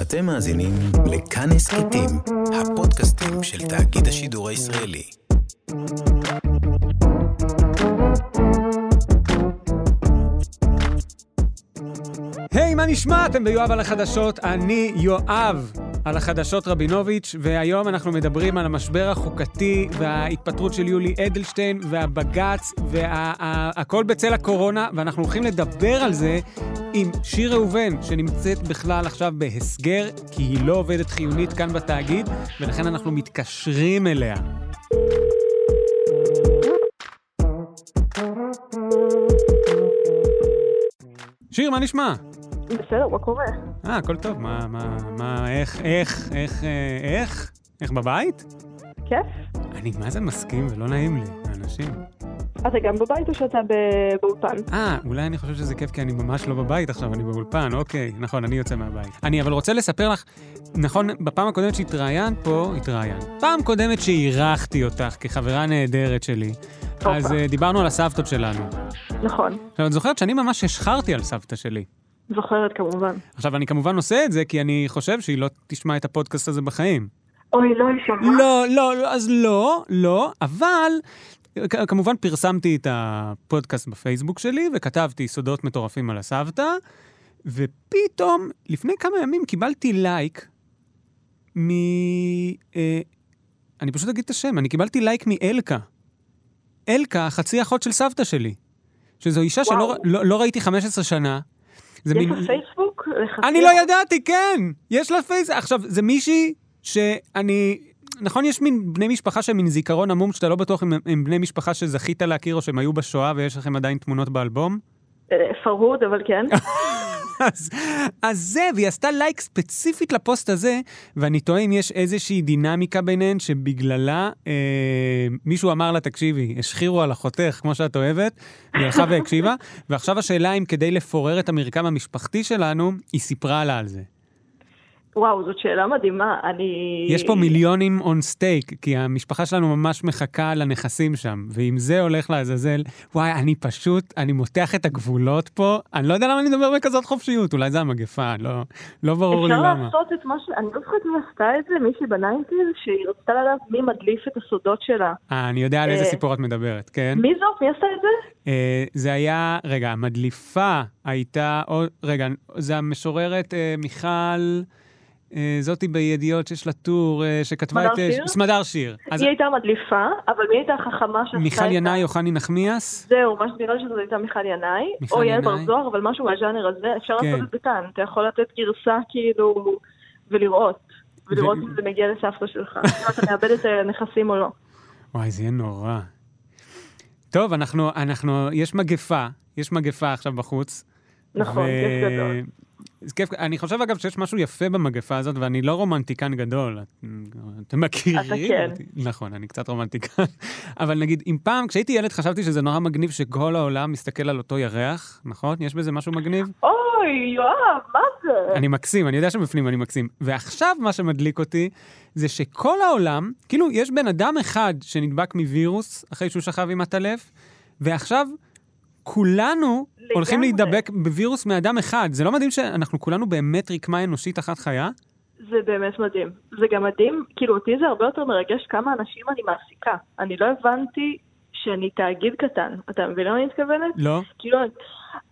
אתם מאזינים לכאן הסכתים, הפודקאסטים של תאגיד השידור הישראלי. היי, מה נשמע? אתם ביואב על החדשות, אני יואב על החדשות רבינוביץ', והיום אנחנו מדברים על המשבר החוקתי וההתפטרות של יולי אדלשטיין והבג"ץ והכל בצל הקורונה, ואנחנו הולכים לדבר על זה עם שיר ראובן, שנמצאת בכלל עכשיו בהסגר, כי היא לא עובדת חיונית כאן בתאגיד, ולכן אנחנו מתקשרים אליה. שיר, מה נשמע? בסדר, מה קורה? אה, הכל טוב. מה, מה, מה, איך, איך, איך, אה, איך? איך בבית? כיף? אני מה זה מסכים ולא נעים לי, האנשים. אתה גם בבית או שאתה באולפן? אה, אולי אני חושב שזה כיף כי אני ממש לא בבית עכשיו, אני באולפן, אוקיי, נכון, אני יוצא מהבית. אני אבל רוצה לספר לך, נכון, בפעם הקודמת שהתראיינת פה, התראיינת. פעם קודמת שאירחתי אותך כחברה נהדרת שלי, אז uh, דיברנו על הסבתות שלנו. נכון, עכשיו, את זוכרת שאני ממש השחרתי על סבתא שלי. זוכרת כמובן. עכשיו, אני כמובן עושה את זה כי אני חושב שהיא לא תשמע את הפודקאסט הזה בחיים. אוי, לא יישמע. לא, לא, לא, אז לא, לא, אבל כמובן פרסמתי את הפודקאסט בפייסבוק שלי וכתבתי סודות מטורפים על הסבתא, ופתאום, לפני כמה ימים קיבלתי לייק מ... אה, אני פשוט אגיד את השם, אני קיבלתי לייק מאלקה. אלקה, חצי אחות של סבתא שלי. שזו אישה שלא וואו. לא, לא ראיתי 15 שנה. זה יש מין- לך פייסבוק? אני לא? ידעתי, כן! יש לה פייס... עכשיו, זה מישהי שאני... נכון, יש מין בני משפחה שהם מין זיכרון עמום, שאתה לא בטוח אם הם- הם בני משפחה שזכית להכיר או שהם היו בשואה ויש לכם עדיין תמונות באלבום? אה, פרהוד, אבל כן. אז, אז זה, והיא עשתה לייק ספציפית לפוסט הזה, ואני תוהה אם יש איזושהי דינמיקה ביניהן שבגללה אה, מישהו אמר לה, תקשיבי, השחירו על אחותך, כמו שאת אוהבת, והיא הלכה והקשיבה, ועכשיו השאלה אם כדי לפורר את המרקם המשפחתי שלנו, היא סיפרה לה על זה. וואו, זאת שאלה מדהימה. אני... יש פה מיליונים on stake, כי המשפחה שלנו ממש מחכה לנכסים שם, ואם זה הולך לעזאזל, וואי, אני פשוט, אני מותח את הגבולות פה, אני לא יודע למה אני מדבר בכזאת חופשיות, אולי זה המגפה, לא, לא ברור לי אפשר למה. לעשות את מה ש... אני לא זוכרת מי עשתה את זה, מישהי ב nineties, שהיא רצתה לדעת מי מדליף את הסודות שלה. אה, אני יודע על איזה אה, סיפור את מדברת, כן? מי זאת? מי עשתה את זה? אה, זה היה, רגע, המדליפה הייתה, או, רגע, זה המשוררת אה, מיכל, זאתי בידיעות שיש לה טור, אה, שכתבה סמדר את... אה, שיר? סמדר שיר. אז היא הייתה מדליפה, אבל מי הייתה החכמה שעשתה את מיכל ינאי או חני נחמיאס? זהו, מה שנראה לי שזו הייתה מיכל ינאי, מיכל או יעל בר. זוהר, אבל משהו מהז'אנר הזה, אפשר כן. לעשות את זה כאן. אתה יכול לתת גרסה כאילו, ולראות. ולראות ו- אם זה מגיע לסבתא שלך. אם אתה מאבד את הנכסים או לא. וואי, זה יהיה נורא. טוב, אנחנו, אנחנו, יש מגפה, יש מגפה עכשיו בחוץ. נכון, כיף גדול. זה כיף, אני חושב אגב שיש משהו יפה במגפה הזאת, ואני לא רומנטיקן גדול. את- אתם מכירים אתה כן. נכון, אני קצת רומנטיקן. אבל נגיד, אם פעם, כשהייתי ילד חשבתי שזה נורא מגניב שכל העולם מסתכל על אותו ירח, נכון? יש בזה משהו מגניב? אוי, יואב, מה זה? אני מקסים, אני יודע שבפנים אני מקסים. ועכשיו מה שמדליק אותי, זה שכל העולם, כאילו, יש בן אדם אחד שנדבק מווירוס אחרי שהוא שכב עם עטלף, ועכשיו כולנו לגמרי. הולכים להידבק בווירוס מאדם אחד. זה לא מדהים שאנחנו כולנו באמת רקמה אנושית אחת חיה? זה באמת מדהים. זה גם מדהים, כאילו אותי זה הרבה יותר מרגש כמה אנשים אני מעסיקה. אני לא הבנתי שאני תאגיד קטן. אתה מבין למה אני מתכוונת? לא? כאילו,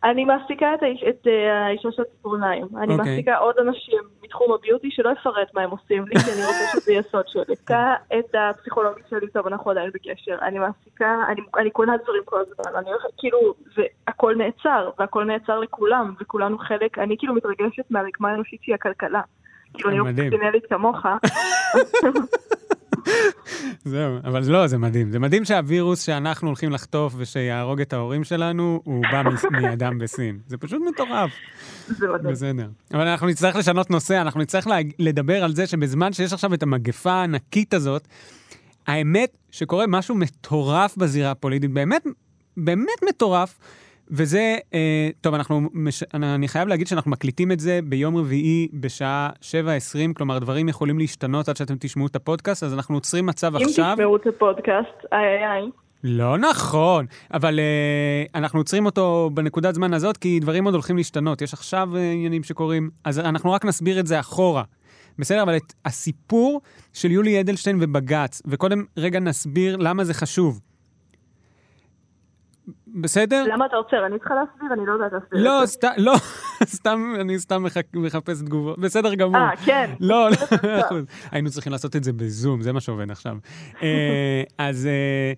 אני מעסיקה את, האיש, את uh, האישה של הציפורניים. אני אוקיי. מעסיקה עוד אנשים מתחום הביוטי שלא אפרט מה הם עושים לי, כי אני רוצה שזה יהיה סוד שלי. מעסיקה את הפסיכולוגית שלי, טוב, אנחנו עדיין בקשר. אני מעסיקה, אני, אני קונה דברים כל הזמן. אני הולכת, כאילו, והכל נעצר, והכל נעצר לכולם, וכולנו חלק, אני כאילו מתרגשת מהרקמה האנושית שהיא הכלכלה. כאילו, אני לא. פסיכולוגית כמוך. זהו, אבל לא, זה מדהים. זה מדהים שהווירוס שאנחנו הולכים לחטוף ושיהרוג את ההורים שלנו, הוא בא מאדם בסין. זה פשוט מטורף. בסדר. אבל אנחנו נצטרך לשנות נושא, אנחנו נצטרך לדבר על זה שבזמן שיש עכשיו את המגפה הענקית הזאת, האמת שקורה משהו מטורף בזירה הפוליטית, באמת, באמת מטורף, וזה, אה, טוב, אנחנו, מש, אני חייב להגיד שאנחנו מקליטים את זה ביום רביעי בשעה 7:20, כלומר, דברים יכולים להשתנות עד שאתם תשמעו את הפודקאסט, אז אנחנו עוצרים מצב אם עכשיו. תשמעו את הפודקאסט, איי איי איי. לא נכון, אבל uh, אנחנו עוצרים אותו בנקודת זמן הזאת, כי דברים עוד הולכים להשתנות. יש עכשיו uh, עניינים שקורים, אז אנחנו רק נסביר את זה אחורה. בסדר, אבל את הסיפור של יולי אדלשטיין ובג"ץ, וקודם רגע נסביר למה זה חשוב. בסדר? למה אתה עוצר? אני צריכה להסביר? אני לא יודעת להסביר. לא. סתם, לא, סתם, אני סתם מחפש תגובות. בסדר גמור. אה, כן. לא, לא. היינו צריכים לעשות את זה בזום, זה מה שעובד עכשיו. אה, אז אה,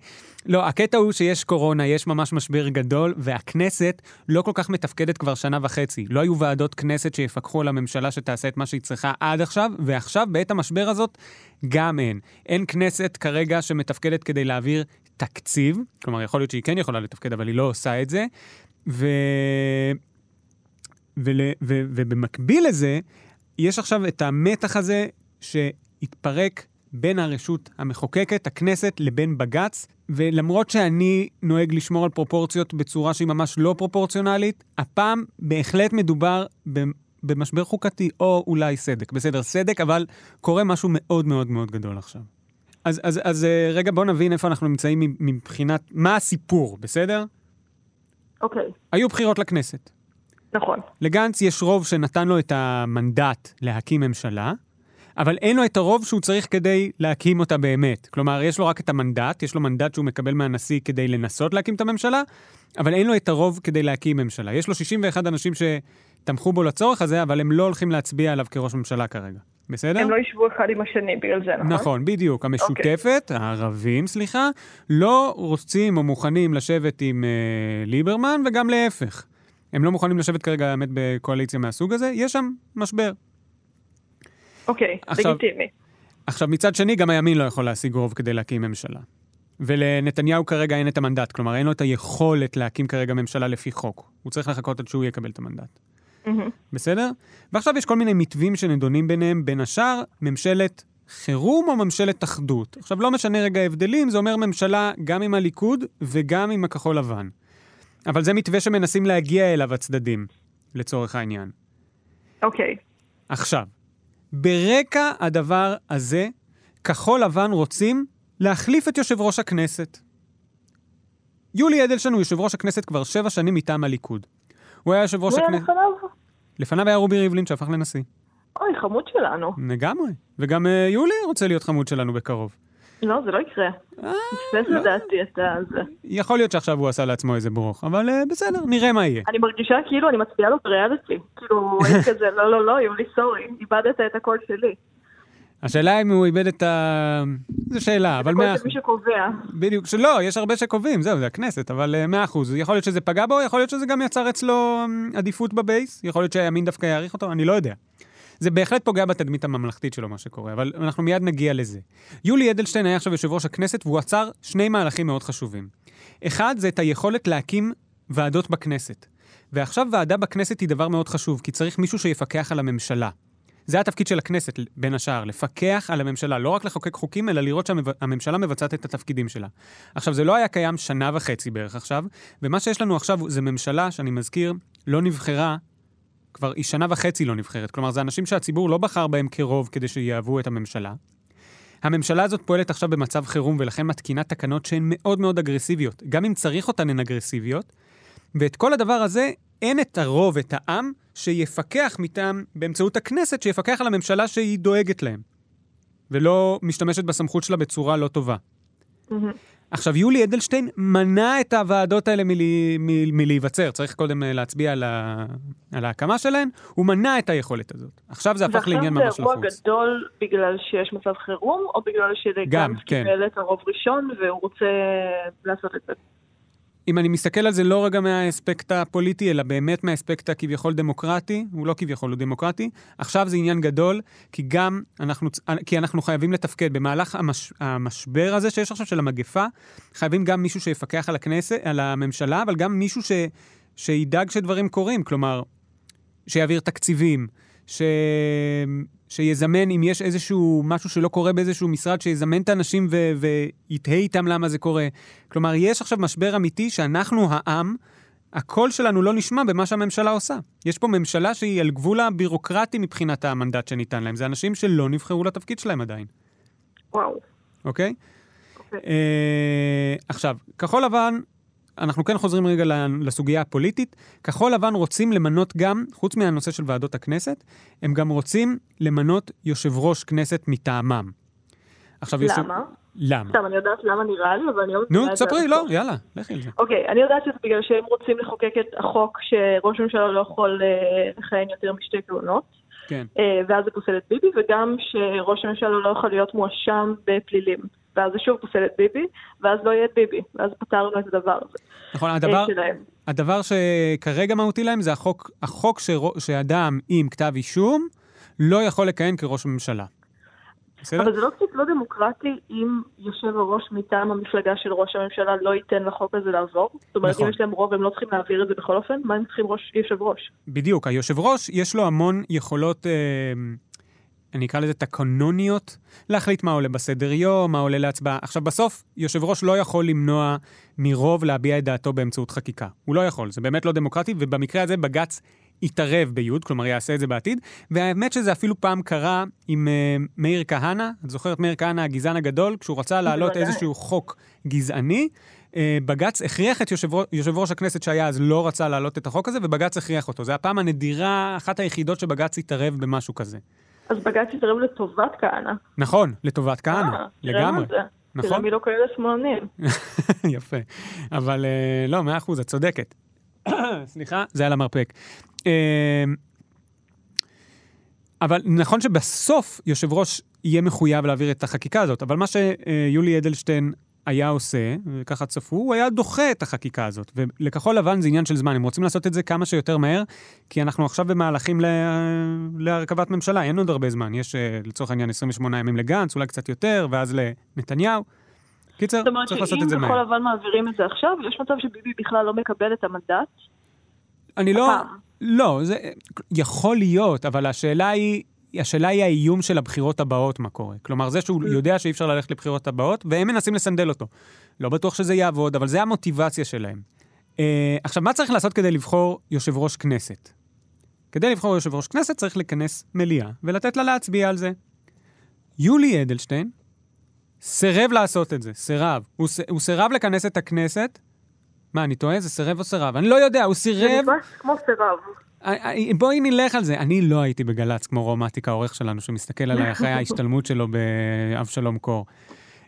לא, הקטע הוא שיש קורונה, יש ממש משבר גדול, והכנסת לא כל כך מתפקדת כבר שנה וחצי. לא היו ועדות כנסת שיפקחו על הממשלה שתעשה את מה שהיא צריכה עד עכשיו, ועכשיו, בעת המשבר הזאת, גם אין. אין כנסת כרגע שמתפקדת כדי להעביר תקציב, כלומר, יכול להיות שהיא כן יכולה לתפקד, אבל היא לא עושה את זה. ו... ול... ו... ובמקביל לזה, יש עכשיו את המתח הזה שהתפרק בין הרשות המחוקקת, הכנסת, לבין בג"ץ, ולמרות שאני נוהג לשמור על פרופורציות בצורה שהיא ממש לא פרופורציונלית, הפעם בהחלט מדובר. במשבר חוקתי, או אולי סדק. בסדר, סדק, אבל קורה משהו מאוד מאוד מאוד גדול עכשיו. אז, אז, אז אה, רגע, בואו נבין איפה אנחנו נמצאים מבחינת, מה הסיפור, בסדר? אוקיי, היו בחירות לכנסת. נכון. לגנץ יש רוב שנתן לו את המנדט להקים ממשלה, אבל אין לו את הרוב שהוא צריך כדי להקים אותה באמת. כלומר, יש לו רק את המנדט, יש לו מנדט שהוא מקבל מהנשיא כדי לנסות להקים את הממשלה, אבל אין לו את הרוב כדי להקים ממשלה. יש לו 61 אנשים שתמכו בו לצורך הזה, אבל הם לא הולכים להצביע עליו כראש ממשלה כרגע. בסדר? הם לא ישבו אחד עם השני בגלל זה, נכון? נכון, בדיוק. המשותפת, הערבים, סליחה, לא רוצים או מוכנים לשבת עם אה, ליברמן, וגם להפך. הם לא מוכנים לשבת כרגע, האמת, בקואליציה מהסוג הזה, יש שם משבר. אוקיי, עכשיו- לגיטימי. עכשיו, מצד שני, גם הימין לא יכול להשיג רוב כדי להקים ממשלה. ולנתניהו כרגע אין את המנדט, כלומר, אין לו את היכולת להקים כרגע ממשלה לפי חוק. הוא צריך לחכות עד שהוא יקבל את המנדט. מהמם. בסדר? ועכשיו יש כל מיני מתווים שנדונים ביניהם, בין השאר, ממשלת חירום או ממשלת אחדות. עכשיו, לא משנה רגע ההבדלים, זה אומר ממשלה גם עם הליכוד וגם עם הכחול לבן. אבל זה מתווה שמנסים להגיע אליו הצדדים, לצורך העניין. אוקיי, עכשיו, ברקע הדבר הזה, כחול לבן רוצים להחליף את יושב ראש הכנסת. יולי אדלשטיין הוא יושב ראש הכנסת כבר שבע שנים מטעם הליכוד. הוא היה יושב ראש הכנסת... לפניו? לפניו היה רובי ריבלין שהפך לנשיא. אוי, חמוד שלנו. לגמרי. וגם אה, יולי רוצה להיות חמוד שלנו בקרוב. לא, זה לא יקרה. אה, פספס לא. לדעתי את זה. יכול להיות שעכשיו הוא עשה לעצמו איזה ברוך, אבל אה, בסדר, נראה מה יהיה. אני מרגישה כאילו אני מצביעה לו בריאליטי. כאילו, כזה, לא, לא, לא, יולי, סורי, איבדת את הקול שלי. השאלה אם הוא איבד את ה... זו שאלה, אבל מאה של מי שקובע. בדיוק, שלא, יש הרבה שקובעים, זהו, זה הכנסת, אבל אה, מאה אחוז. יכול להיות שזה פגע בו, יכול להיות שזה גם יצר אצלו אמ, עדיפות בבייס, יכול להיות שהימין דווקא יעריך אותו, אני לא יודע. זה בהחלט פוגע בתדמית הממלכתית שלו, מה שקורה, אבל אנחנו מיד נגיע לזה. יולי אדלשטיין היה עכשיו יושב ראש הכנסת, והוא עצר שני מהלכים מאוד חשובים. אחד, זה את היכולת להקים ועדות בכנסת. ועכשיו ועדה בכנסת היא דבר מאוד חשוב, כי צריך מישהו שיפקח על הממשלה. זה התפקיד של הכנסת, בין השאר, לפקח על הממשלה, לא רק לחוקק חוקים, אלא לראות שהממשלה מבצעת את התפקידים שלה. עכשיו, זה לא היה קיים שנה וחצי בערך עכשיו, ומה שיש לנו עכשיו זה ממשלה, שאני מזכיר, לא נבחרה, כבר היא שנה וחצי לא נבחרת. כלומר, זה אנשים שהציבור לא בחר בהם כרוב כדי שיהוו את הממשלה. הממשלה הזאת פועלת עכשיו במצב חירום, ולכן מתקינה תקנות שהן מאוד מאוד אגרסיביות. גם אם צריך אותן, הן אגרסיביות. ואת כל הדבר הזה, אין את הרוב, את העם, שיפקח מטעם, באמצעות הכנסת, שיפקח על הממשלה שהיא דואגת להם. ולא משתמשת בסמכות שלה בצורה לא טובה. מהמם. עכשיו, יולי אדלשטיין מנע את הוועדות האלה מלי, מ, מלהיווצר. צריך קודם אה, להצביע על, ה, על ההקמה שלהן. הוא מנע את היכולת הזאת. עכשיו זה הפך לעניין ממש ועכשיו זה אירוע לחוץ. גדול בגלל שיש מצב חירום, או בגלל גם, שלגנץ כן. קיבל את הרוב ראשון והוא רוצה לעשות את זה? אם אני מסתכל על זה לא רגע מהאספקט הפוליטי, אלא באמת מהאספקט הכביכול דמוקרטי, הוא לא כביכול, הוא דמוקרטי, עכשיו זה עניין גדול, כי גם אנחנו, כי אנחנו חייבים לתפקד. במהלך המש, המשבר הזה שיש עכשיו של המגפה, חייבים גם מישהו שיפקח על הכנסת, על הממשלה, אבל גם מישהו ש, שידאג שדברים קורים. כלומר, שיעביר תקציבים, ש... שיזמן, אם יש איזשהו משהו שלא קורה באיזשהו משרד, שיזמן את האנשים ו... ויתהה איתם למה זה קורה. כלומר, יש עכשיו משבר אמיתי שאנחנו, העם, הקול שלנו לא נשמע במה שהממשלה עושה. יש פה ממשלה שהיא על גבול הבירוקרטי מבחינת המנדט שניתן להם. זה אנשים שלא נבחרו לתפקיד שלהם עדיין, וואו. אוקיי? אה, עכשיו, כחול לבן, אנחנו כן חוזרים רגע לסוגיה הפוליטית. כחול לבן רוצים למנות גם, חוץ מהנושא של ועדות הכנסת, הם גם רוצים למנות יושב ראש כנסת מטעמם. עכשיו, יושב- למה? למה? סתם, אני יודעת למה נראה לי, אבל אני לא נו, תספרי, לא. יאללה, לכי על זה. אוקיי, אני יודעת שזה בגלל שהם רוצים לחוקק את החוק שראש הממשלה לא יכול אה, לכהן יותר משתי כהונות, כן. אה, ואז זה פוסל את ביבי, וגם שראש הממשלה לא יכול להיות מואשם בפלילים. ואז זה שוב פוסל את ביבי, ואז לא יהיה את ביבי, ואז פתרנו את הדבר הזה. נכון, אה, הדבר. הדבר שכרגע מהותי להם זה החוק, החוק שרו- שאדם עם כתב אישום לא יכול לכהן כראש ממשלה. בסדר? אבל זה לא קצת לא דמוקרטי אם יושב הראש מטעם המפלגה של ראש הממשלה לא ייתן לחוק הזה לעבור? זאת אומרת, נכון. אם יש להם רוב הם לא צריכים להעביר את זה בכל אופן? מה הם צריכים ראש יושב ראש? בדיוק, היושב ראש, יש לו המון יכולות, אה, אני אקרא לזה תקנוניות, להחליט מה עולה בסדר יום, מה עולה להצבעה. עכשיו, בסוף, יושב ראש לא יכול למנוע מרוב להביע את דעתו באמצעות חקיקה. הוא לא יכול, זה באמת לא דמוקרטי, ובמקרה הזה בג"ץ יתערב ביוד, כלומר יעשה את זה בעתיד. והאמת שזה אפילו פעם קרה עם אה, מאיר כהנא, את זוכרת מאיר כהנא הגזען הגדול, כשהוא רצה להעלות. איזשהו חוק גזעני, אה, בג"ץ הכריח את יושב, יושב ראש הכנסת שהיה אז לא רצה להעלות את החוק הזה, ובג"ץ הכריח אותו. זו הפעם הנדירה, אחת היחידות שבג"ץ התערב במשהו כזה. אז בג"ץ יתערב לטובת כהנא. נכון, לטובת כהנא, אה, לגמרי. זה. תראה נכון? מי לא כאלה שמאלנים. יפה. אבל אה, לא, מאה אחוז, את צודקת. סליחה, זה על המרפק. אה, אבל נכון שבסוף יושב ראש יהיה מחויב להעביר את החקיקה הזאת, אבל מה שיולי אדלשטיין היה עושה, וככה צפו, הוא היה דוחה את החקיקה הזאת. ולכחול לבן זה עניין של זמן, הם רוצים לעשות את זה כמה שיותר מהר, כי אנחנו עכשיו במהלכים ל... להרכבת ממשלה, אין עוד הרבה זמן. יש אה, לצורך העניין 28 ימים לגנץ, אולי קצת יותר, ואז לנתניהו. קיצר, זאת אומרת צריך לעשות את שאם זה מהר. כחול לבן מעבירים את זה עכשיו, יש מצב שביבי בכלל לא מקבל את המנדט? אני לא... הפעם. לא, זה יכול להיות, אבל השאלה היא... השאלה היא האיום של הבחירות הבאות, מה קורה. כלומר, זה שהוא יודע שאי אפשר ללכת לבחירות הבאות, והם מנסים לסנדל אותו. לא בטוח שזה יעבוד, אבל זה המוטיבציה שלהם. אה, עכשיו, מה צריך לעשות כדי לבחור יושב ראש כנסת? כדי לבחור יושב ראש כנסת צריך לכנס מליאה ולתת לה להצביע על זה. יולי אדלשטיין סירב לעשות את זה, סירב. הוא, ס- הוא סירב לכנס את הכנסת. מה, אני טועה? זה סירב או סירב? אני לא יודע, הוא זה סירב... נתפס כמו סירב. אה, אה, בואי נלך על זה. אני לא הייתי בגל"צ כמו רומטיק, העורך שלנו, שמסתכל עליי אחרי ההשתלמות שלו באבשלום קור.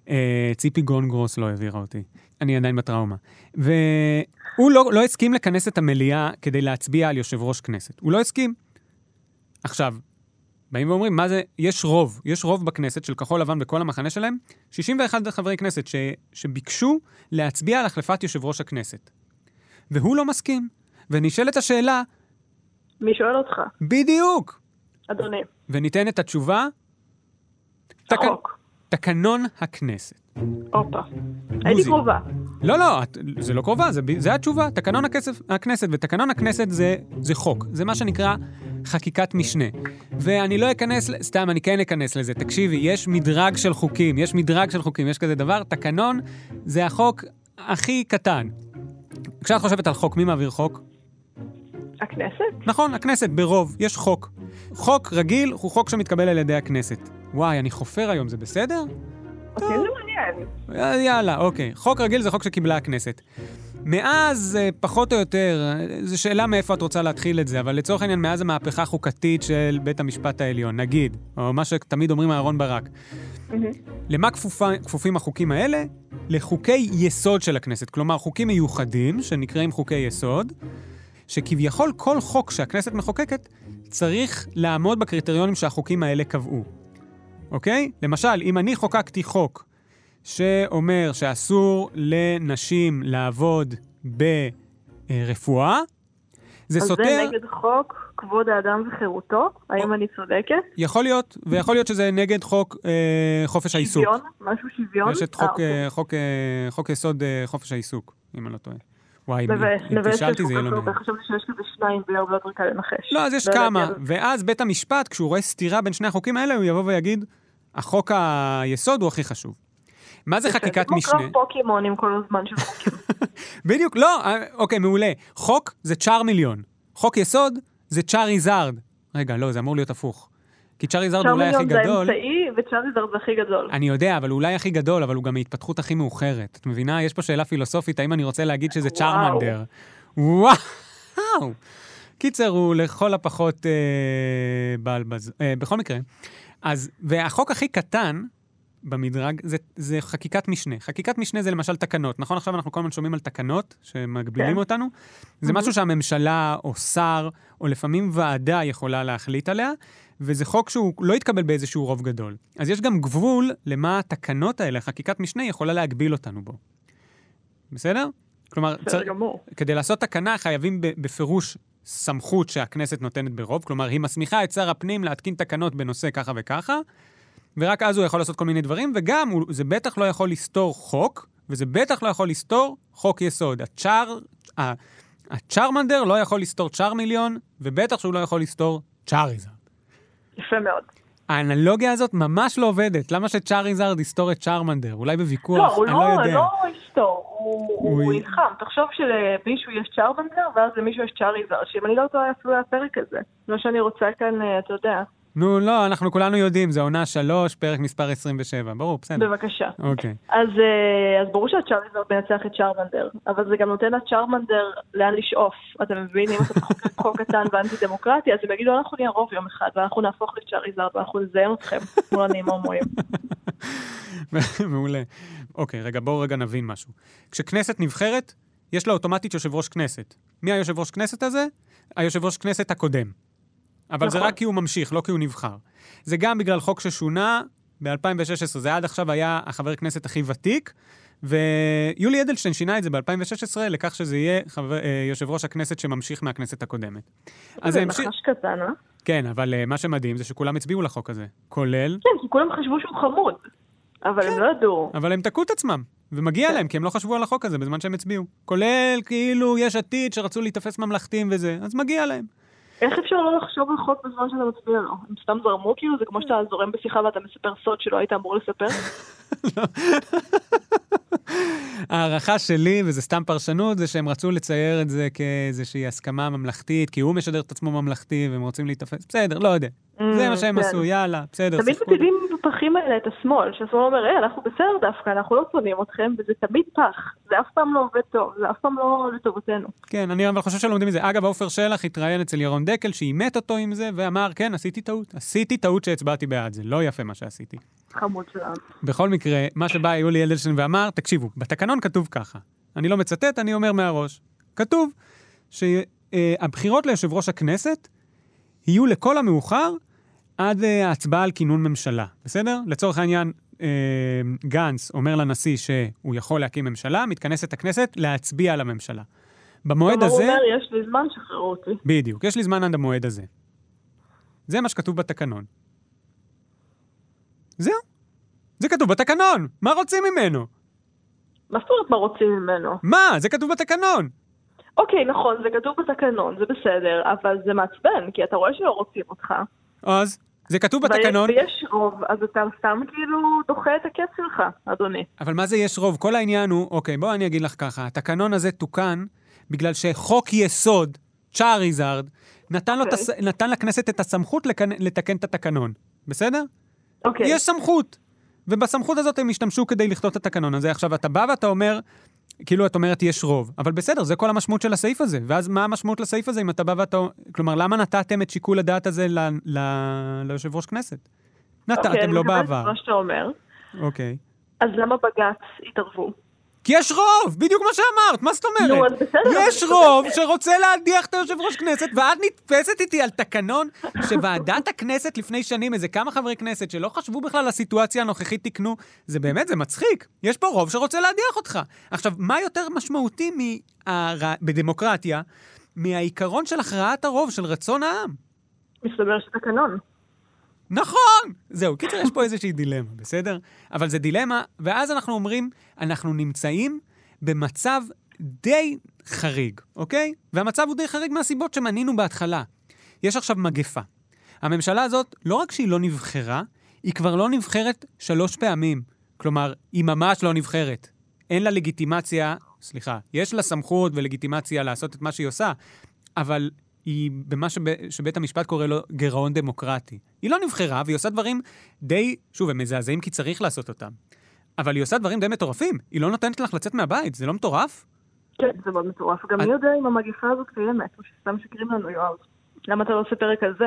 אה, ציפי גונגרוס לא העבירה אותי. אני עדיין בטראומה. והוא לא, לא הסכים לכנס את המליאה כדי להצביע על יושב ראש כנסת. הוא לא הסכים. עכשיו, באים ואומרים, מה זה, יש רוב, יש רוב בכנסת של כחול לבן בכל המחנה שלהם, 61 חברי כנסת ש, שביקשו להצביע על החלפת יושב ראש הכנסת. והוא לא מסכים. ונשאלת השאלה, מי שואל אותך? בדיוק. אדוני, וניתן את התשובה, תק... החוק. תקנון הכנסת. הופה. הייתי קרובה. לא, לא, את, זה לא קרובה, זה, זה התשובה. תקנון הכסף, הכנסת, ותקנון הכנסת זה, זה חוק. זה מה שנקרא חקיקת משנה. ואני לא אכנס, סתם, אני כן אכנס לזה. תקשיבי, יש מדרג של חוקים, יש מדרג של חוקים, יש כזה דבר. תקנון זה החוק הכי קטן. כשאת חושבת על חוק, מי מעביר חוק? הכנסת? נכון, הכנסת, ברוב, יש חוק. חוק רגיל הוא חוק שמתקבל על ידי הכנסת. וואי, אני חופר היום, זה בסדר? אותי זה מעניין. אה, יאללה, אוקיי. חוק רגיל זה חוק שקיבלה הכנסת. מאז, אה, פחות או יותר, אה, זו שאלה מאיפה את רוצה להתחיל את זה, אבל לצורך העניין, מאז המהפכה החוקתית של בית המשפט העליון, נגיד, או מה שתמיד אומרים אהרן ברק, למה כפופה, כפופים החוקים האלה? לחוקי יסוד של הכנסת, כלומר חוקים מיוחדים שנקראים חוקי יסוד, שכביכול כל חוק שהכנסת מחוקקת צריך לעמוד בקריטריונים שהחוקים האלה קבעו. אוקיי? למשל, אם אני חוקקתי חוק שאומר שאסור לנשים לעבוד ברפואה, זה אז סותר... זה נגד חוק כבוד האדם וחירותו? האם אני צודקת? יכול להיות, ויכול להיות שזה נגד חוק אה, חופש העיסוק. שוויון? משהו שוויון? יש את אה, חוק, אוקיי. אה, חוק, אה, חוק יסוד אה, חופש העיסוק, אם אני לא טועה. וואי, אם תשאלתי זה יהיה לא נעים. חשבתי שיש כזה שניים הרבה יותר קל לנחש. לא, אז יש לא כמה. זה. ואז בית המשפט, כשהוא רואה סתירה בין שני החוקים האלה, הוא יבוא ויגיד, החוק היסוד הוא הכי חשוב. מה זה חקיקת זה משנה? כמו קרב פוקימונים כל הזמן של חוקים. בדיוק, לא, אה, אוקיי, מעולה. חוק זה צ'אר מיליון. חוק יסוד זה צ'אר איזארד. רגע, לא, זה אמור להיות הפוך. כי צ'אריזרד הוא אולי הכי גדול. זה האמצעי וצ'אריזרד זה הכי גדול. אני יודע, אבל אולי הכי גדול, אבל הוא גם ההתפתחות הכי מאוחרת. את מבינה? יש פה שאלה פילוסופית, האם אני רוצה להגיד שזה. צ'ארמנדר? וואו! קיצר, הוא לכל הפחות אה, בעל בז... אה, בכל מקרה. אז, והחוק הכי קטן במדרג זה, זה חקיקת משנה. חקיקת משנה זה למשל תקנות. נכון, עכשיו אנחנו כל הזמן שומעים על תקנות שמגבילים כן. אותנו? זה משהו שהממשלה או שר, או לפעמים ועדה יכולה להחליט עליה, וזה חוק שהוא לא יתקבל באיזשהו רוב גדול. אז יש גם גבול למה התקנות האלה, חקיקת משנה, יכולה להגביל אותנו בו. בסדר? כלומר, בסדר גמור. כדי לעשות תקנה חייבים בפירוש סמכות שהכנסת נותנת ברוב, כלומר, היא מסמיכה את שר הפנים להתקין תקנות בנושא ככה וככה, ורק אז הוא יכול לעשות כל מיני דברים, וגם הוא, זה בטח לא יכול לסתור חוק, וזה בטח לא יכול לסתור חוק יסוד. הצ'אר, הצ'ארמנדר לא יכול לסתור צ'ארמיליון, ובטח שהוא לא יכול לסתור צ'אריזרד. יפה מאוד. האנלוגיה הזאת ממש לא עובדת. למה שצ'אריזרד יסתור את צ'ארמנדר? אולי לא, בוויכוח, הוא אני לא יודע. לא יסתור, הוא- הוא- הוא נלחם. תחשוב שלמישהו יש צ'ארמנדר, ואז למישהו יש צ'אריזרד, שאם אני לא טועה, אפילו היה פרק כזה. לא שאני רוצה כאן, אה, אתה יודע. נו, לא, אנחנו כולנו יודעים, זה עונה שלוש, פרק מספר 27. ברור, בסדר. בבקשה. אוקיי. אז, אה, אז ברור שהצ'אריזרד מנצח את צ'ארמנדר, אבל זה גם נותן לצ'ארמנדר לאן לשאוף. אתה מבין? אם אתה מחוקק חוק קטן ואנטי דמוקרטי, אז הם יגידו, אנחנו נהיה רוב יום אחד, ואנחנו נהפוך לצ'אריזרד, ואנחנו נזיין אתכם, שמאלנים הומואים. מעולה. אוקיי, רגע, בואו רגע נבין משהו. כשכנסת נבחרת, יש לה אוטומטית יושב ראש כנסת. מי היושב ראש כנסת הזה? היושב ראש כנסת הקודם. אבל זה נכון. רק כי הוא ממשיך, לא כי הוא נבחר. זה גם בגלל חוק ששונה ב-2016, זה עד עכשיו היה החבר כנסת הכי ותיק, ויולי אדלשטיין שינה את זה ב-2016 לכך שזה יהיה חבר, אה, יושב ראש הכנסת שממשיך מהכנסת הקודמת. זה זה המשיך... נחש קטן, אה? כן, אבל אה, מה שמדהים זה שכולם הצביעו לחוק הזה, כולל, כן, כי כולם חשבו שהוא חמוד, אבל הם לא ידעו. אבל הם תקעו את עצמם. ומגיע כן. להם, כי הם לא חשבו על החוק הזה בזמן שהם הצביעו. כולל כאילו יש עתיד שרצו להיתפס ממלכתיים וזה, אז מגיע להם. איך אפשר לא לחשוב על חוק בזמן שאתה מצביע לו? הם סתם זרמו כאילו? זה כמו שאתה זורם בשיחה ואתה מספר סוד שלא היית אמור לספר? ההערכה שלי, וזה סתם פרשנות, זה שהם רצו לצייר את זה כאיזושהי הסכמה ממלכתית, כי הוא משדר את עצמו ממלכתי והם רוצים להיתפס, בסדר, לא יודע. זה מה שהם כן. עשו, יאללה, בסדר, תמיד. מפילים בפחים האלה את השמאל, שהשמאל אומר, היי, אנחנו בסדר דווקא, אנחנו לא שונאים אתכם, וזה תמיד פח. זה אף פעם לא עובד טוב, זה אף פעם לא לטובתנו. כן, אני אבל חושב שלומדים מזה. אגב, עופר שלח התראיין אצל ירון דקל, שאימת אותו עם זה, ואמר, כן, עשיתי טעות. עשיתי טעות שהצבעתי בעד זה, לא יפה מה שעשיתי. חמוד שלנו. בכל מקרה, מה שבא יולי אדלשטיין ואמר, תקשיבו, בתקנון כתוב ככה. אני לא מצטט, אני אומר מהראש. כתוב שהבחירות ליושב ראש הכנסת יהיו לכל המאוחר עד אה, ההצבעה על כינון ממשלה, בסדר? לצורך העניין, אה, גנץ אומר לנשיא שהוא יכול להקים ממשלה, מתכנסת הכנסת להצביע על הממשלה. במועד כלומר, הוא הזה... אומר, יש לי זמן, שחררו אותי. בדיוק, יש לי זמן עד המועד הזה. זה מה שכתוב בתקנון. זהו. זה כתוב בתקנון, מה רוצים ממנו? מה זאת אומרת מה רוצים ממנו? מה? זה כתוב בתקנון. אוקיי, נכון, זה כתוב בתקנון, זה בסדר, אבל זה מעצבן, כי אתה רואה שלא רוצים אותך. אז, זה כתוב בתקנון, ויש רוב, אז אתה סתם כאילו דוחה את הכיף שלך, אדוני. אבל מה זה יש רוב? כל העניין הוא, אוקיי, בוא אני אגיד לך ככה, התקנון הזה תוקן בגלל שחוק יסוד, צ'אריזרד, נתן, לו את אוקיי. נתן לכנסת את הסמכות לכנ- לתקן את התקנון, בסדר? אוקיי. יש סמכות. ובסמכות הזאת הם השתמשו כדי לכתוב את התקנון הזה. עכשיו, אתה בא ואתה אומר, כאילו את אומרת יש רוב, אבל בסדר, זה כל המשמעות של הסעיף הזה. ואז מה המשמעות לסעיף הזה אם אתה בא ואתה... כלומר, למה נתתם את שיקול הדעת הזה ל... ל... ליושב ראש כנסת? אוקיי, נתתם אני לו מקבלת את בעבר. מה שאתה אומר. אוקיי. אז למה בג"ץ התערבו? כי יש רוב, בדיוק מה שאמרת, מה זאת אומרת? נו, אז בסדר, יש רוב שרוצה להדיח את היושב ראש כנסת, ואת נתפסת איתי על תקנון שוועדת הכנסת לפני שנים, איזה כמה חברי כנסת שלא חשבו בכלל על הסיטואציה הנוכחית תיקנו, זה באמת, זה מצחיק. יש פה רוב שרוצה להדיח אותך. עכשיו, מה יותר משמעותי מה... בדמוקרטיה מהעיקרון של הכרעת הרוב, של רצון העם? מסתבר שתקנון. נכון! זהו, קיצר, יש פה איזושהי דילמה, בסדר? אבל זה דילמה, ואז אנחנו אומרים, אנחנו נמצאים במצב די חריג, אוקיי? והמצב הוא די חריג מהסיבות שמנינו בהתחלה. יש עכשיו מגפה. הממשלה הזאת, לא רק שהיא לא נבחרה, היא כבר לא נבחרת שלוש פעמים. כלומר, היא ממש לא נבחרת. אין לה לגיטימציה, סליחה, יש לה סמכות ולגיטימציה לעשות את מה שהיא עושה, אבל היא במה שב, שבית המשפט קורא לו גירעון דמוקרטי. היא לא נבחרה, והיא עושה דברים די, שוב, הם מזעזעים כי צריך לעשות אותם. אבל היא עושה דברים די מטורפים. היא לא נותנת לך לצאת מהבית, זה לא מטורף? כן, זה מאוד מטורף. גם מי יודע אם המגפה הזאת קיימת, או שסתם משקרים לנו, יואב. למה אתה לא עושה פרק על זה?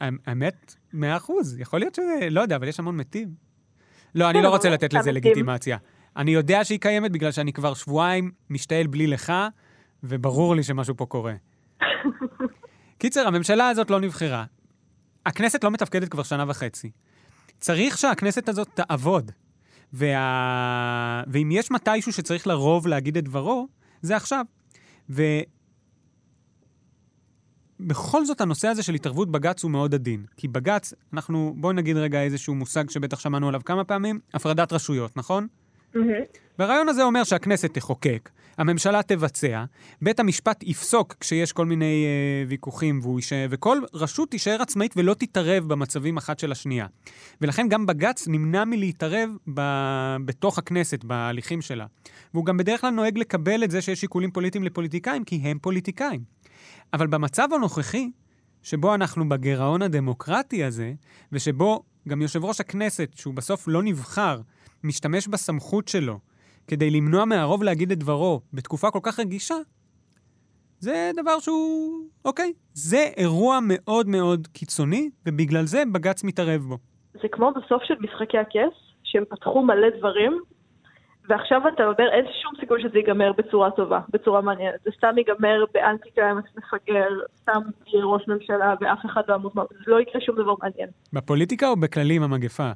האמת- מאה אחוז. יכול להיות שזה, לא יודע, אבל יש המון מתים. לא, אני לא רוצה לתת לזה לגיטימציה. אני יודע שהיא קיימת בגלל שאני כבר שבועיים משתעל בלי לך, וברור לי שמשהו פה קורה. קיצר, הממשלה הזאת לא נבחרה. הכנסת לא מתפקדת כבר שנה וחצי. צריך שהכנסת הזאת תעבוד. וה... ואם יש מתישהו שצריך לרוב להגיד את דברו, זה עכשיו. ובכל זאת, הנושא הזה של התערבות בג"ץ הוא מאוד עדין. כי בג"ץ, אנחנו, בואי נגיד רגע איזשהו מושג שבטח שמענו עליו כמה פעמים, הפרדת רשויות, נכון? והרעיון הזה אומר שהכנסת תחוקק, הממשלה תבצע, בית המשפט יפסוק כשיש כל מיני אה, ויכוחים, והוא יישאר, וכל רשות תישאר עצמאית ולא תתערב במצבים אחת של השנייה. ולכן גם בג"ץ נמנע מלהתערב ב... בתוך הכנסת, בהליכים שלה. והוא גם בדרך כלל נוהג לקבל את זה שיש שיקולים פוליטיים לפוליטיקאים, כי הם פוליטיקאים. אבל במצב הנוכחי, שבו אנחנו בגירעון הדמוקרטי הזה, ושבו גם יושב ראש הכנסת, שהוא בסוף לא נבחר, משתמש בסמכות שלו כדי למנוע מהרוב להגיד את דברו בתקופה כל כך רגישה, זה דבר שהוא, אוקיי, זה אירוע מאוד מאוד קיצוני, ובגלל זה בג"ץ מתערב בו. זה כמו בסוף של משחקי הכס, שהם פתחו מלא דברים, ועכשיו אתה אומר, אין שום סיכוי שזה ייגמר בצורה טובה, בצורה מעניינת. זה סתם ייגמר באנטי קליימקס מפגר, סתם יהיה ראש ממשלה ואף אחד לא ימות, זה לא יקרה שום דבר מעניין. בפוליטיקה או בכללי עם המגפה?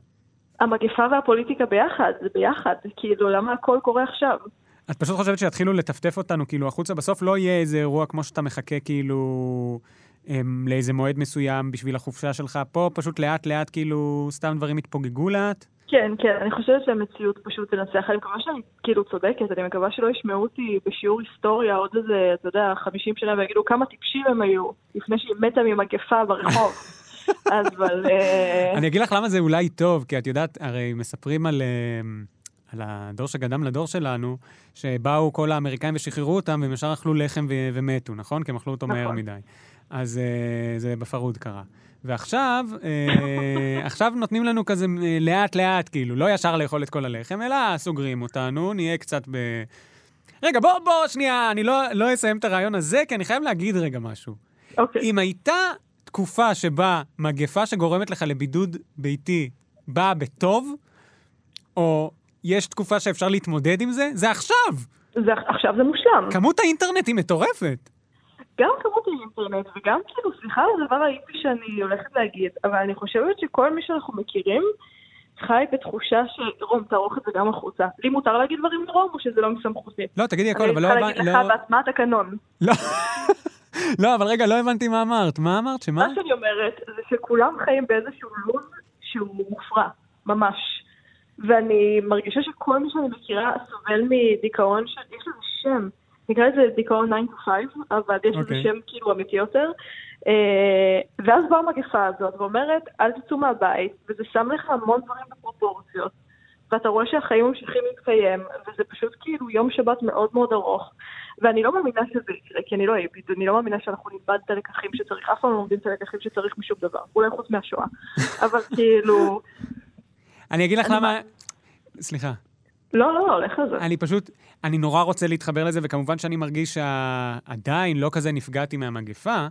המגפה והפוליטיקה ביחד, זה ביחד, כאילו, למה הכל קורה עכשיו? את פשוט חושבת שיתחילו לטפטף אותנו כאילו החוצה? בסוף לא יהיה איזה אירוע כמו שאתה מחכה כאילו הם, לאיזה מועד מסוים בשביל החופשה שלך. פה פשוט לאט לאט כאילו סתם דברים יתפוגגו לאט. כן, כן, אני חושבת שהמציאות פשוט תנצח. אני מקווה שאני כאילו צודקת, אני מקווה שלא ישמעו אותי בשיעור היסטוריה עוד איזה, אתה יודע, 50 שנה ויגידו כמה טיפשים הם היו, לפני שהיא מתה ממגפה ברחוב. אבל... אה, אני אגיד לך למה זה אולי טוב, כי את יודעת, הרי מספרים על, אה, על הדור שקדם לדור שלנו, שבאו כל האמריקאים ושחררו אותם, והם ישר אכלו לחם ו- ומתו, נכון? כי הם אכלו אותו מהר נכון. מדי. אז אה, זה בפרהוד קרה. ועכשיו, אה, עכשיו נותנים לנו כזה לאט-לאט, כאילו, לא ישר לאכול את כל הלחם, אלא סוגרים אותנו, נהיה קצת ב... רגע, בוא, בוא, שנייה, אני לא, לא אסיים את הרעיון הזה, כי אני חייב להגיד רגע משהו. אוקיי. אם הייתה תקופה שבה מגפה שגורמת לך לבידוד ביתי באה בטוב, או יש תקופה שאפשר להתמודד עם זה, זה עכשיו! זה, עכשיו זה מושלם. כמות האינטרנט היא מטורפת. גם כמות האינטרנט וגם כאילו, סליחה על הדבר האיפי שאני הולכת להגיד, אבל אני חושבת שכל מי שאנחנו מכירים חי בתחושה שרום, תערוך את זה גם החוצה. לי מותר להגיד דברים לרום או שזה לא מסמכותי? לא, תגידי הכל, אני אבל לא צריכה הבנתי... להגיד לא... לך בעצ- מה התקנון. לא, לא, אבל רגע, לא הבנתי מה אמרת. מה אמרת? שמה? מה שאני אומרת זה שכולם חיים באיזשהו לוז שהוא מופרע, ממש. ואני מרגישה שכל מי שאני מכירה סובל מדיכאון של, יש לזה שם, נקרא לזה דיכאון 9 to 5, אבל יש לזה אוקיי. שם כאילו אמיתי יותר. אה, ואז באה המגפה הזאת ואומרת, אל תצאו מהבית, וזה שם לך המון דברים בפרופורציות. ואתה רואה שהחיים ממשיכים להתקיים, וזה פשוט כאילו יום שבת מאוד מאוד ארוך. ואני לא מאמינה שזה יקרה, כי אני לא היפית, אני לא מאמינה שאנחנו נלמד את הלקחים שצריך, אף פעם לא לומדים את הלקחים שצריך משום דבר, אולי חוץ מהשואה. אבל כאילו, אני אגיד לך למה... סליחה. לא, לא, הולך על זה. אני פשוט, אני נורא רוצה להתחבר לזה, וכמובן שאני מרגיש שעדיין לא כזה נפגעתי מהמגפה,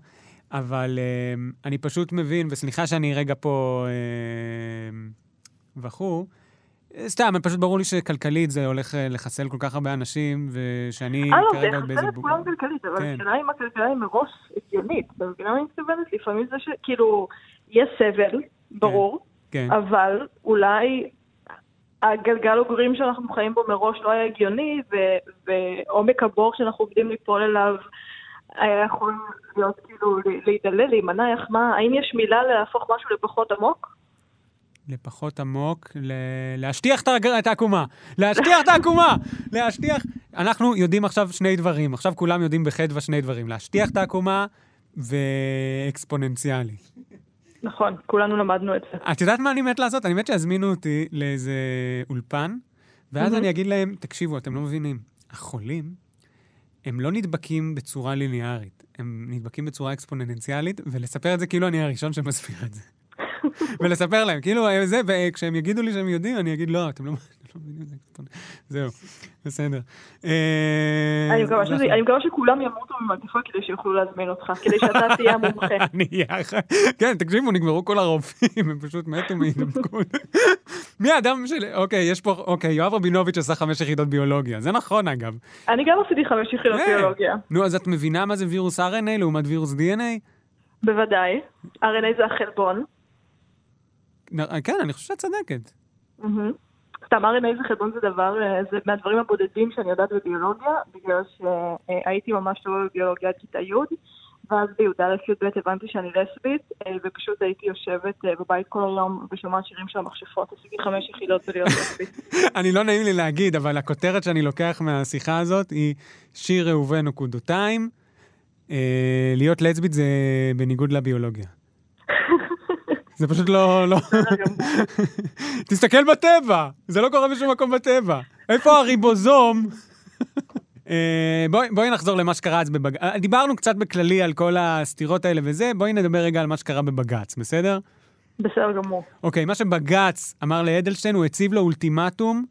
אבל uh, אני פשוט מבין, וסליחה שאני רגע פה uh, וכו', סתם, פשוט ברור לי שכלכלית זה הולך אה, לחסל כל כך הרבה אנשים, ושאני אה, לא, זה כרגע באיזה... יחסל את כולם כלכלית, אבל כן. השאלה אם הכלכלה היא מראש הגיונית. אתה מבין מה אני מתכוונת? לפעמים זה שכאילו, יש סבל, ברור, כן. אבל אולי הגלגל עוגרים שאנחנו חיים בו מראש לא היה הגיוני, ועומק הבור שאנחנו עובדים ליפול אליו היה יכול להיות כאילו להידלל, להימנע, איך מה, האם יש מילה להפוך משהו לפחות עמוק? לפחות עמוק, ל... להשטיח את הג- את העקומה. להשטיח את העקומה! להשטיח... אנחנו יודעים עכשיו שני דברים. עכשיו כולם יודעים בחדווה שני דברים. להשטיח את העקומה ואקספוננציאלי. נכון, כולנו למדנו את זה. את יודעת מה אני מת לעשות? אני מת שיזמינו אותי לאיזה אולפן, ואז מהמם. אני אגיד להם, תקשיבו, אתם לא מבינים, החולים, הם לא נדבקים בצורה ליניארית, הם נדבקים בצורה אקספוננציאלית, ולספר את זה כאילו אני הראשון שמסביר את זה. ולספר להם, כאילו, אה, זה, וכשהם יגידו לי שהם יודעים, אני אגיד, לא, אתם לא לא מבינים את זה. זהו, בסדר. אה, אני מקווה שכולם ימותו ממגפה כדי שיוכלו להזמין אותך, כדי שאתה תהיה המומחה. כן, תקשיבו, נגמרו כל הרופאים, הם פשוט מתו מהידבקות. מי האדם של... אוקיי, יש פה... אוקיי, יואב רבינוביץ' עשה חמש יחידות ביולוגיה. זה נכון, אגב. אני גם עשיתי חמש יחידות אה, ביולוגיה. נו, אז את מבינה מה זה וירוס RNA לעומת וירוס DNA? בוודאי. RNA זה החלבון. נ- כן, אני חושב שאת צודקת. מהמם. סתם RNA זה חלבון זה דבר, אה, זה מהדברים הבודדים שאני יודעת בביולוגיה, בגלל שהייתי ממש טובה בביולוגיה עד כיתה י', ואז בי"א-י"ב הבנתי שאני לסבית, אה, ופשוט הייתי יושבת אה, בבית כל היום ושומעת שירים של המכשפות, עשיתי חמש יחידות בלהיות לסבית. אני לא נעים לי להגיד, אבל הכותרת שאני לוקח מהשיחה הזאת היא שיר ראובן נקודותיים. אה, להיות לסבית זה בניגוד לביולוגיה. זה פשוט לא... לא... תסתכל בטבע, זה לא קורה בשום מקום בטבע. איפה הריבוזום? אה, בואי, בואי נחזור למה שקרה אז בבג"ץ. אה, דיברנו קצת בכללי על כל הסתירות האלה וזה, בואי נדבר רגע על מה שקרה בבג"ץ, בסדר? בסדר גמור. אוקיי, מה שבג"ץ אמר לאדלשטיין, הוא הציב לו אולטימטום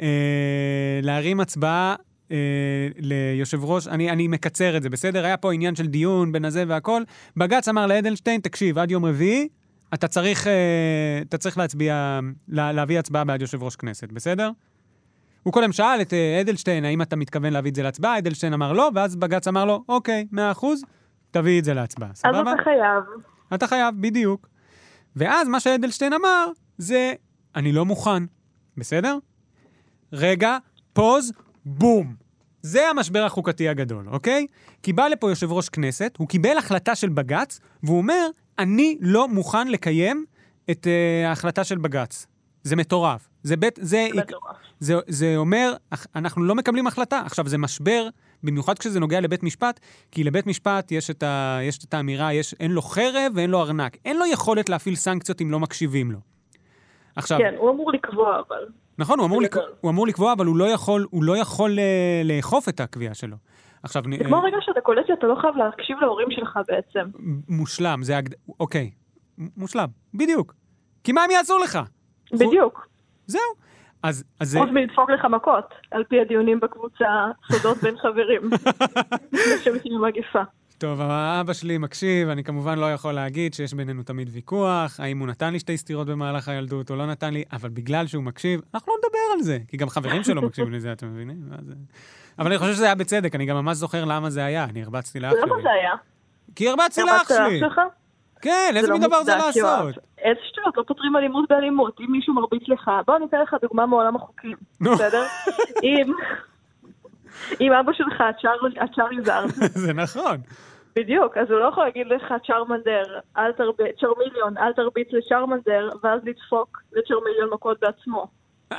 אה, להרים הצבעה אה, ליושב ראש, אני, אני מקצר את זה, בסדר? היה פה עניין של דיון בין הזה והכל. בג"ץ אמר לאדלשטיין, תקשיב, עד יום רביעי, אתה צריך, אה, אתה צריך להצביע, לה, להביא הצבעה בעד יושב ראש כנסת, בסדר? הוא קודם שאל את אה, אדלשטיין, האם אתה מתכוון להביא את זה להצבעה? אדלשטיין אמר לא, ואז בג"ץ אמר לו, אוקיי, מאה אחוז, תביא את זה להצבעה, אז סבבה? אתה חייב. אתה חייב, בדיוק. ואז מה שאדלשטיין אמר זה, אני לא מוכן, בסדר? רגע, פוז, בום. זה המשבר החוקתי הגדול, אוקיי? כי בא לפה יושב ראש כנסת, הוא קיבל החלטה של בג"ץ, והוא אומר, אני לא מוכן לקיים את uh, ההחלטה של בג"ץ. זה מטורף. זה בית, זה, זה מטורף. זה, זה אומר, אנחנו לא מקבלים החלטה. עכשיו, זה משבר, במיוחד כשזה נוגע לבית משפט, כי לבית משפט יש את, ה, יש את האמירה, יש, אין לו חרב ואין לו ארנק. אין לו יכולת להפעיל סנקציות אם לא מקשיבים לו. עכשיו, כן, הוא אמור לקבוע אבל. נכון, הוא אמור, לקבוע, גדול. הוא אמור לקבוע, אבל הוא לא יכול, הוא לא יכול אה, לאכוף את הקביעה שלו. עכשיו, זה כמו רגע שאתה קולט שאתה לא חייב להקשיב להורים שלך בעצם. מושלם, זה הגד... אוקיי, מושלם, בדיוק. כי מה הם יעשו לך? בדיוק. זהו. אז, אז זה... חוץ מלדפוק לך מכות, על פי הדיונים בקבוצה, סודות בין חברים. לשבת עם המגפה. טוב, אבא שלי מקשיב, אני כמובן לא יכול להגיד שיש בינינו תמיד ויכוח, האם הוא נתן לי שתי סטירות במהלך הילדות או לא נתן לי, אבל בגלל שהוא מקשיב, אנחנו לא נדבר על זה, כי גם חברים שלו מקשיבים לזה, אתם מבינים? אבל אני חושב שזה היה בצדק, אני גם ממש זוכר למה זה היה, אני הרבצתי לאח למה זה שלי. היה? כי הרבצתי לאח שלי. כן, איזה זה מין לא דבר זה. לעשות? איזה שטויות, לא פותרים אלימות באלימות. אם מישהו מרביץ לך, בוא ניתן לך דוגמה מעולם החוקים. בסדר? אם... אם אבא שלך הצ'אר- הצ'אריזארד, זה נכון. בדיוק, אז הוא לא יכול להגיד לך צ'רמנדר, אל תרביץ, צ'רמיליון, אל תרביץ לצ'רמנדר, ואז לדפוק לצ'רמיליון מכות בעצמו.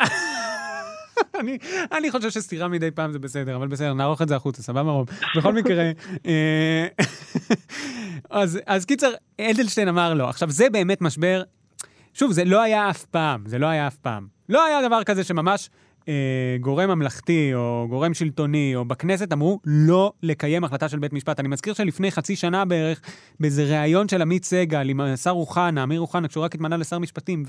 אני, אני חושב שסתירה מדי פעם זה בסדר, אבל בסדר, נערוך את זה החוצה, סבבה רוב. בכל מקרה, אה, אז, אז קיצר, אדלשטיין אמר לו, עכשיו זה באמת משבר, שוב, זה לא היה אף פעם, זה לא היה אף פעם. לא היה דבר כזה שממש אה, גורם ממלכתי או גורם שלטוני או בכנסת אמרו לא לקיים החלטה של בית משפט. אני מזכיר שלפני חצי שנה בערך, באיזה ראיון של עמית סגל עם השר אוחנה, אמיר אוחנה, כשהוא רק התמנה לשר משפטים,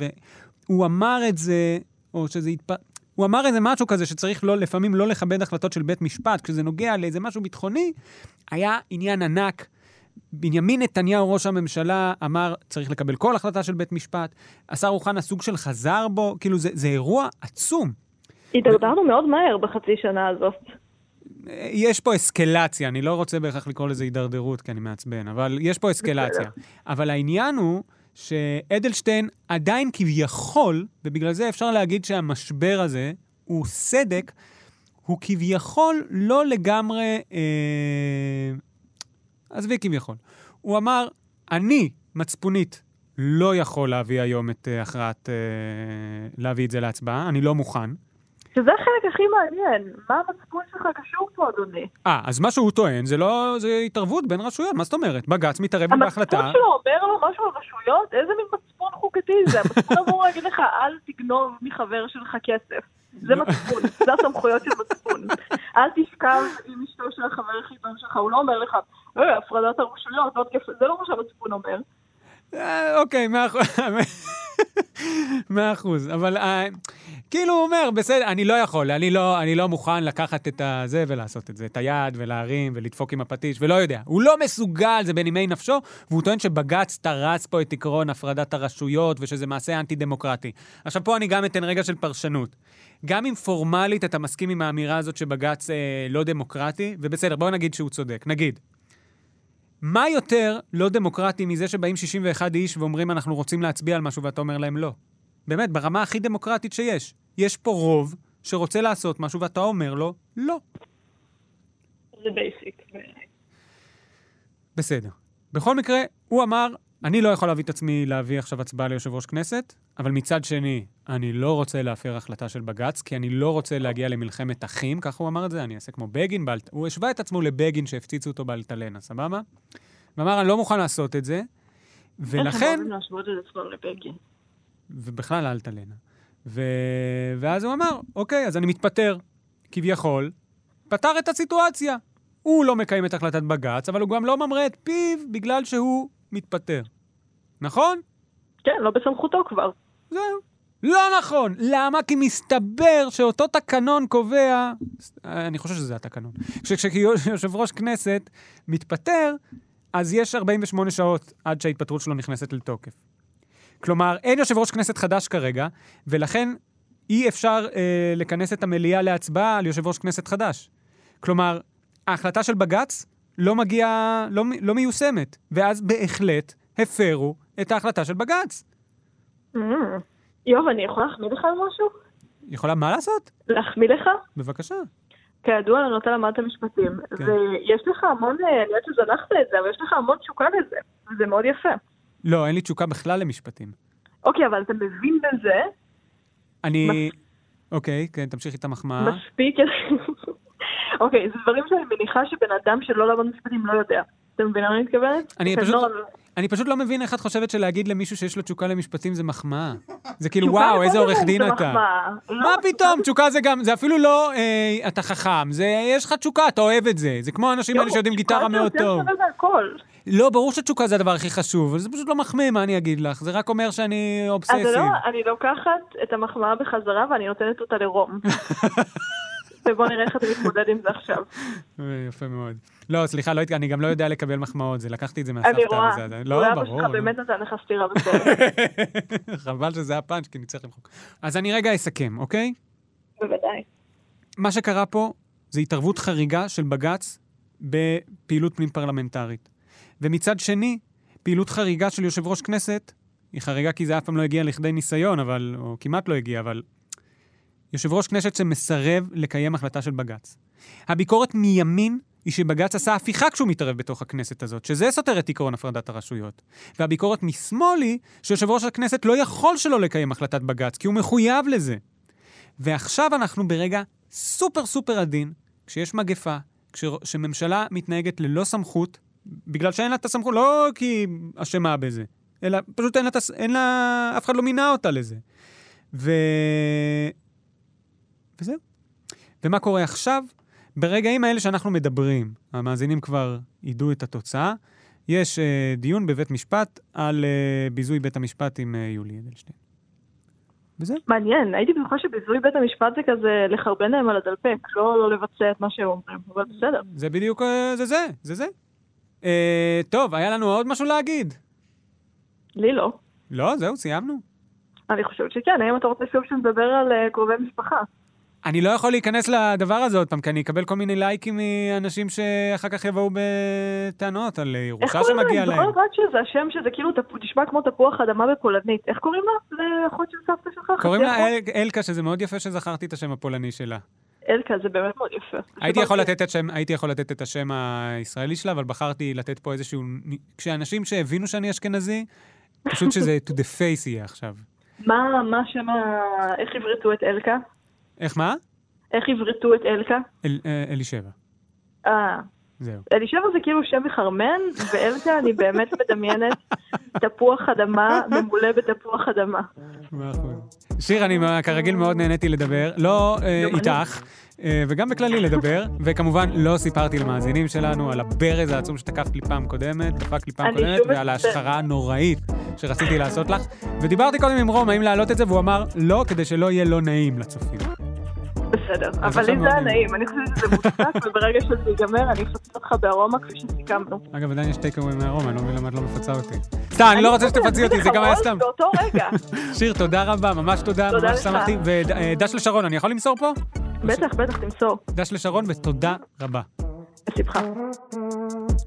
והוא אמר את זה, או שזה התפ... הוא אמר איזה משהו כזה שצריך לא, לפעמים לא לכבד החלטות של בית משפט, כשזה נוגע לאיזה משהו ביטחוני, היה עניין ענק. בנימין נתניהו, ראש הממשלה, אמר, צריך לקבל כל החלטה של בית משפט. השר אוחנה סוג של חזר בו, כאילו זה, זה אירוע עצום. הידרדרנו מאוד מהר בחצי שנה הזאת. יש פה אסקלציה, אני לא רוצה בהכרח לקרוא לזה הידרדרות, כי אני מעצבן, אבל יש פה אסקלציה. אבל העניין הוא שאדלשטיין עדיין כביכול, ובגלל זה אפשר להגיד שהמשבר הזה הוא סדק, הוא כביכול לא לגמרי... אה, עזבי כביכול. הוא אמר, אני, מצפונית, לא יכול להביא היום את אה, הכרעת... אה, להביא את זה להצבעה, אני לא מוכן. שזה החלק הכי מעניין. מה המצפון שלך קשור פה, אדוני? אה, אז מה שהוא טוען זה לא, זה התערבות בין רשויות, מה זאת אומרת? בג"ץ מתערב בהחלטה. המצפון שלו אומר לו משהו על רשויות? איזה מין מצפון חוקתי זה? המצפון אמור להגיד לך, אל תגנוב מחבר שלך כסף. זה מצפון, זה הסמכויות של מצפון. אל תשכב עם אשתו של החבר הכי טוב שלך, הוא לא אומר לך, אה, הפרדת הרשויות, לא זה לא מה שהמצפון אומר. אה, אוקיי, מאה אחוז. מאה אחוז, אבל אה, כאילו הוא אומר, בסדר, אני לא יכול, אני לא, אני לא מוכן לקחת את הזה ולעשות את זה, את היד ולהרים ולדפוק עם הפטיש, ולא יודע. הוא לא מסוגל, זה בנימי נפשו, והוא טוען שבג"ץ תרס פה את עקרון הפרדת הרשויות ושזה מעשה אנטי-דמוקרטי. עכשיו, פה אני גם אתן רגע של פרשנות. גם אם פורמלית אתה מסכים עם האמירה הזאת שבג"ץ אה, לא דמוקרטי, ובסדר, בואו נגיד שהוא צודק, נגיד. מה יותר לא דמוקרטי מזה שבאים 61 איש ואומרים אנחנו רוצים להצביע על משהו ואתה אומר להם לא? באמת, ברמה הכי דמוקרטית שיש. יש פה רוב שרוצה לעשות משהו ואתה אומר לו לא. זה basic. בסדר. בכל מקרה, הוא אמר, אני לא יכול להביא את עצמי להביא עכשיו הצבעה ליושב ראש כנסת, אבל מצד שני, אני לא רוצה להפר החלטה של בג"ץ, כי אני לא רוצה להגיע למלחמת אחים, ככה הוא אמר את זה, אני אעשה כמו בגין, באל... הוא השווה את עצמו לבגין שהפציצו אותו באלטלנה, סבבה? ואמר, אני לא מוכן לעשות את זה, ולכן... ובכלל לאלטלנה. ו... ואז הוא אמר, אוקיי, אז אני מתפטר. כביכול, פתר את הסיטואציה. הוא לא מקיים את החלטת בג"ץ, אבל הוא גם לא ממרה את פיו בגלל שהוא מתפטר. נכון? כן, לא בסמכותו כבר. זהו. לא נכון. למה? כי מסתבר שאותו תקנון קובע, אני חושב שזה התקנון, כשיושב ראש כנסת מתפטר, אז יש 48 שעות עד שההתפטרות שלו נכנסת לתוקף. כלומר, אין יושב ראש כנסת חדש כרגע, ולכן אי אפשר אה, לכנס את המליאה להצבעה על יושב ראש כנסת חדש. כלומר, ההחלטה של בג"ץ לא מגיעה, לא, לא מיושמת, ואז בהחלט הפרו את ההחלטה של בג"ץ. Mm. יואב, אני יכולה להחמיא לך על משהו? יכולה מה לעשות? להחמיא לך? בבקשה. כידוע לנו, אתה למדת משפטים, כן. ויש לך המון, אה, אני יודעת שזנחת את זה, אבל יש לך המון תשוקה לזה, וזה מאוד יפה. לא, אין לי תשוקה בכלל למשפטים. אוקיי, אבל אתה מבין בזה אני... אוקיי, כן, תמשיכי את המחמאה. מספיק... אוקיי, זה דברים שאני מניחה שבן אדם שלא למד משפטים לא יודע. אתה מבין למה אני מתכוונת? אני פשוט, לא- אני פשוט לא מבין איך את חושבת שלהגיד למישהו שיש לו תשוקה למשפטים זה מחמאה. זה כאילו, וואו, איזה עורך דין אתה. מחמאה. מה לא, פתאום? תשוקה זה גם, זה אפילו לא אה, אתה חכם, זה, יש לך תשוקה, אתה אוהב את זה. זה כמו האנשים האלה יואו, שיודעים גיטרה מאוד טוב. לא, ברור שתשוקה זה הדבר הכי חשוב, אבל זה פשוט לא מחמיא, מה אני אגיד לך? זה רק אומר שאני אז אובססיב. זה לא, אני לוקחת את המחמאה בחזרה ואני נותנת אותה לרום. ובוא נראה איך אתה מתמודד עם זה עכשיו. אה, יפה מאוד. לא, סליחה, לא, אני גם לא יודע לקבל מחמאות, זה לקחתי את זה מהסבתא. אני רואה, לא, אבא ברור. שלך לא. באמת נתן לך סטירה בסוף. חבל שזה הפאנץ', כי נצטרך למחוק. אז אני רגע אסכם, אוקיי? בוודאי. מה שקרה פה זה התערבות חריגה של בג"ץ בפעילות פנים פרלמנטרית. ומצד שני, פעילות חריגה של יושב ראש כנסת, היא חריגה כי זה אף פעם לא הגיע לכדי ניסיון, אבל, או כמעט לא הגיע, אבל יושב ראש כנסת שמסרב לקיים החלטה של בג"ץ. הביקורת מימין היא שבג"ץ עשה הפיכה כשהוא מתערב בתוך הכנסת הזאת, שזה סותר את עקרון הפרדת הרשויות. והביקורת משמאל היא שיושב ראש הכנסת לא יכול שלא לקיים החלטת בג"ץ, כי הוא מחויב לזה. ועכשיו אנחנו ברגע סופר סופר עדין, כשיש מגפה, כשממשלה מתנהגת ללא סמכות, בגלל שאין לה את הסמכות, לא כי היא אשמה בזה, אלא פשוט אין לה, אין לה, אף אחד לא מינה אותה לזה. ו... וזהו. ומה קורה עכשיו? ברגעים האלה שאנחנו מדברים, המאזינים כבר ידעו את התוצאה, יש אה, דיון בבית משפט על אה, ביזוי בית המשפט עם אה, יולי אדלשטיין. וזהו. מעניין, הייתי בטוחה שביזוי בית המשפט זה כזה לחרבן להם על הדלפק, לא לא לבצע את מה שהם אומרים, אבל בסדר. זה בדיוק, אה, זה זה, זה זה. אה, טוב, היה לנו עוד משהו להגיד? לי לא. לא, זהו, סיימנו. אני חושבת שכן, האם אתה רוצה שוב שנדבר על אה, קרובי משפחה? אני לא יכול להיכנס לדבר הזה עוד פעם, כי אני אקבל כל מיני לייקים מאנשים שאחר כך יבואו בטענות על אה, איך ירושה קוראים לה? שמגיע אני להם. זוכרת רק שזה השם שזה כאילו נשמע כמו תפוח אדמה בפולנית. איך קוראים לה? לאחות של סבתא שלך? קוראים לה אחות? אל- אלקה, שזה מאוד יפה שזכרתי את השם הפולני שלה. אלקה, זה באמת מאוד יפה. הייתי יכול לתת את הייתי יכול לתת את השם הישראלי שלה, אבל בחרתי לתת פה איזשהו... כשאנשים שהבינו שאני אשכנזי, פשוט שזה to the face יהיה עכשיו. מה, מה שם ה... איך עברתו את אלקה? איך מה? איך עברתו את אלקה? אל- אה, אלישבע. אה, זהו. אלישבע זה כאילו שם מחרמן, ואלקה אני באמת מדמיינת תפוח אדמה ממולא בתפוח אדמה. שיר, אני כרגיל מאוד נהניתי לדבר, לא אה. איתך, אה, וגם בכללי לדבר, וכמובן לא סיפרתי למאזינים שלנו על הברז העצום שתקפת לי פעם קודמת, דפק לי פעם קודמת, ועל. ההשחרה הנוראית שרציתי לעשות לך. ודיברתי קודם עם רום האם להעלות את זה, והוא אמר לא, כדי שלא יהיה לא נעים לצופים. בסדר, אבל לי מאוד זה היה נעים. אני חושבת שזה מוצדק, וברגע שזה ייגמר אני אפצה אותך בארומה כפי שסיכמנו. אגב, עדיין יש טייקאווי מהרום, אני לא מבין למה את לא מפצה אותי. סתם, אני לא רוצה שתפצי אותי, זה גם היה סתם. באותו רגע. שיר, תודה רבה, ממש תודה, ממש. שמחתי. ודש לשרון, אני יכול למסור פה? בטח, בטח, תמסור. דש לשרון, ותודה רבה. בשמחה.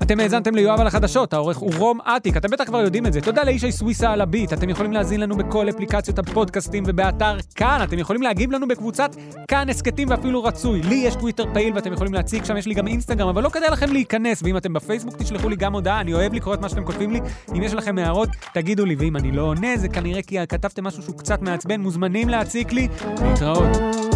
אתם האזנתם ליואב על החדשות, העורך הוא רום אטיק, אתם בטח כבר יודעים את זה. תודה לאישי סוויסה על הביט, אתם יכולים להאזין לנו בכל אפליקציות הפודקאסטים ובאתר כאן, אתם יכולים להגיב לנו בקבוצת כאן הסכתים ואפילו רצוי. לי יש טוויטר פעיל ואתם יכולים להציג, שם יש לי גם אינסטגרם, אבל לא כדאי לכם להיכנס, ואם אתם בפייסבוק תשלחו לי גם הודעה, אני אוהב לקרוא את מה שאתם כותבים לי. אם יש לכם הערות, תגידו לי, ואם אני לא עונה, זה כנראה כי כתבתם משהו שהוא קצת מעצבן, מוזמנים להציק לי. להתראות.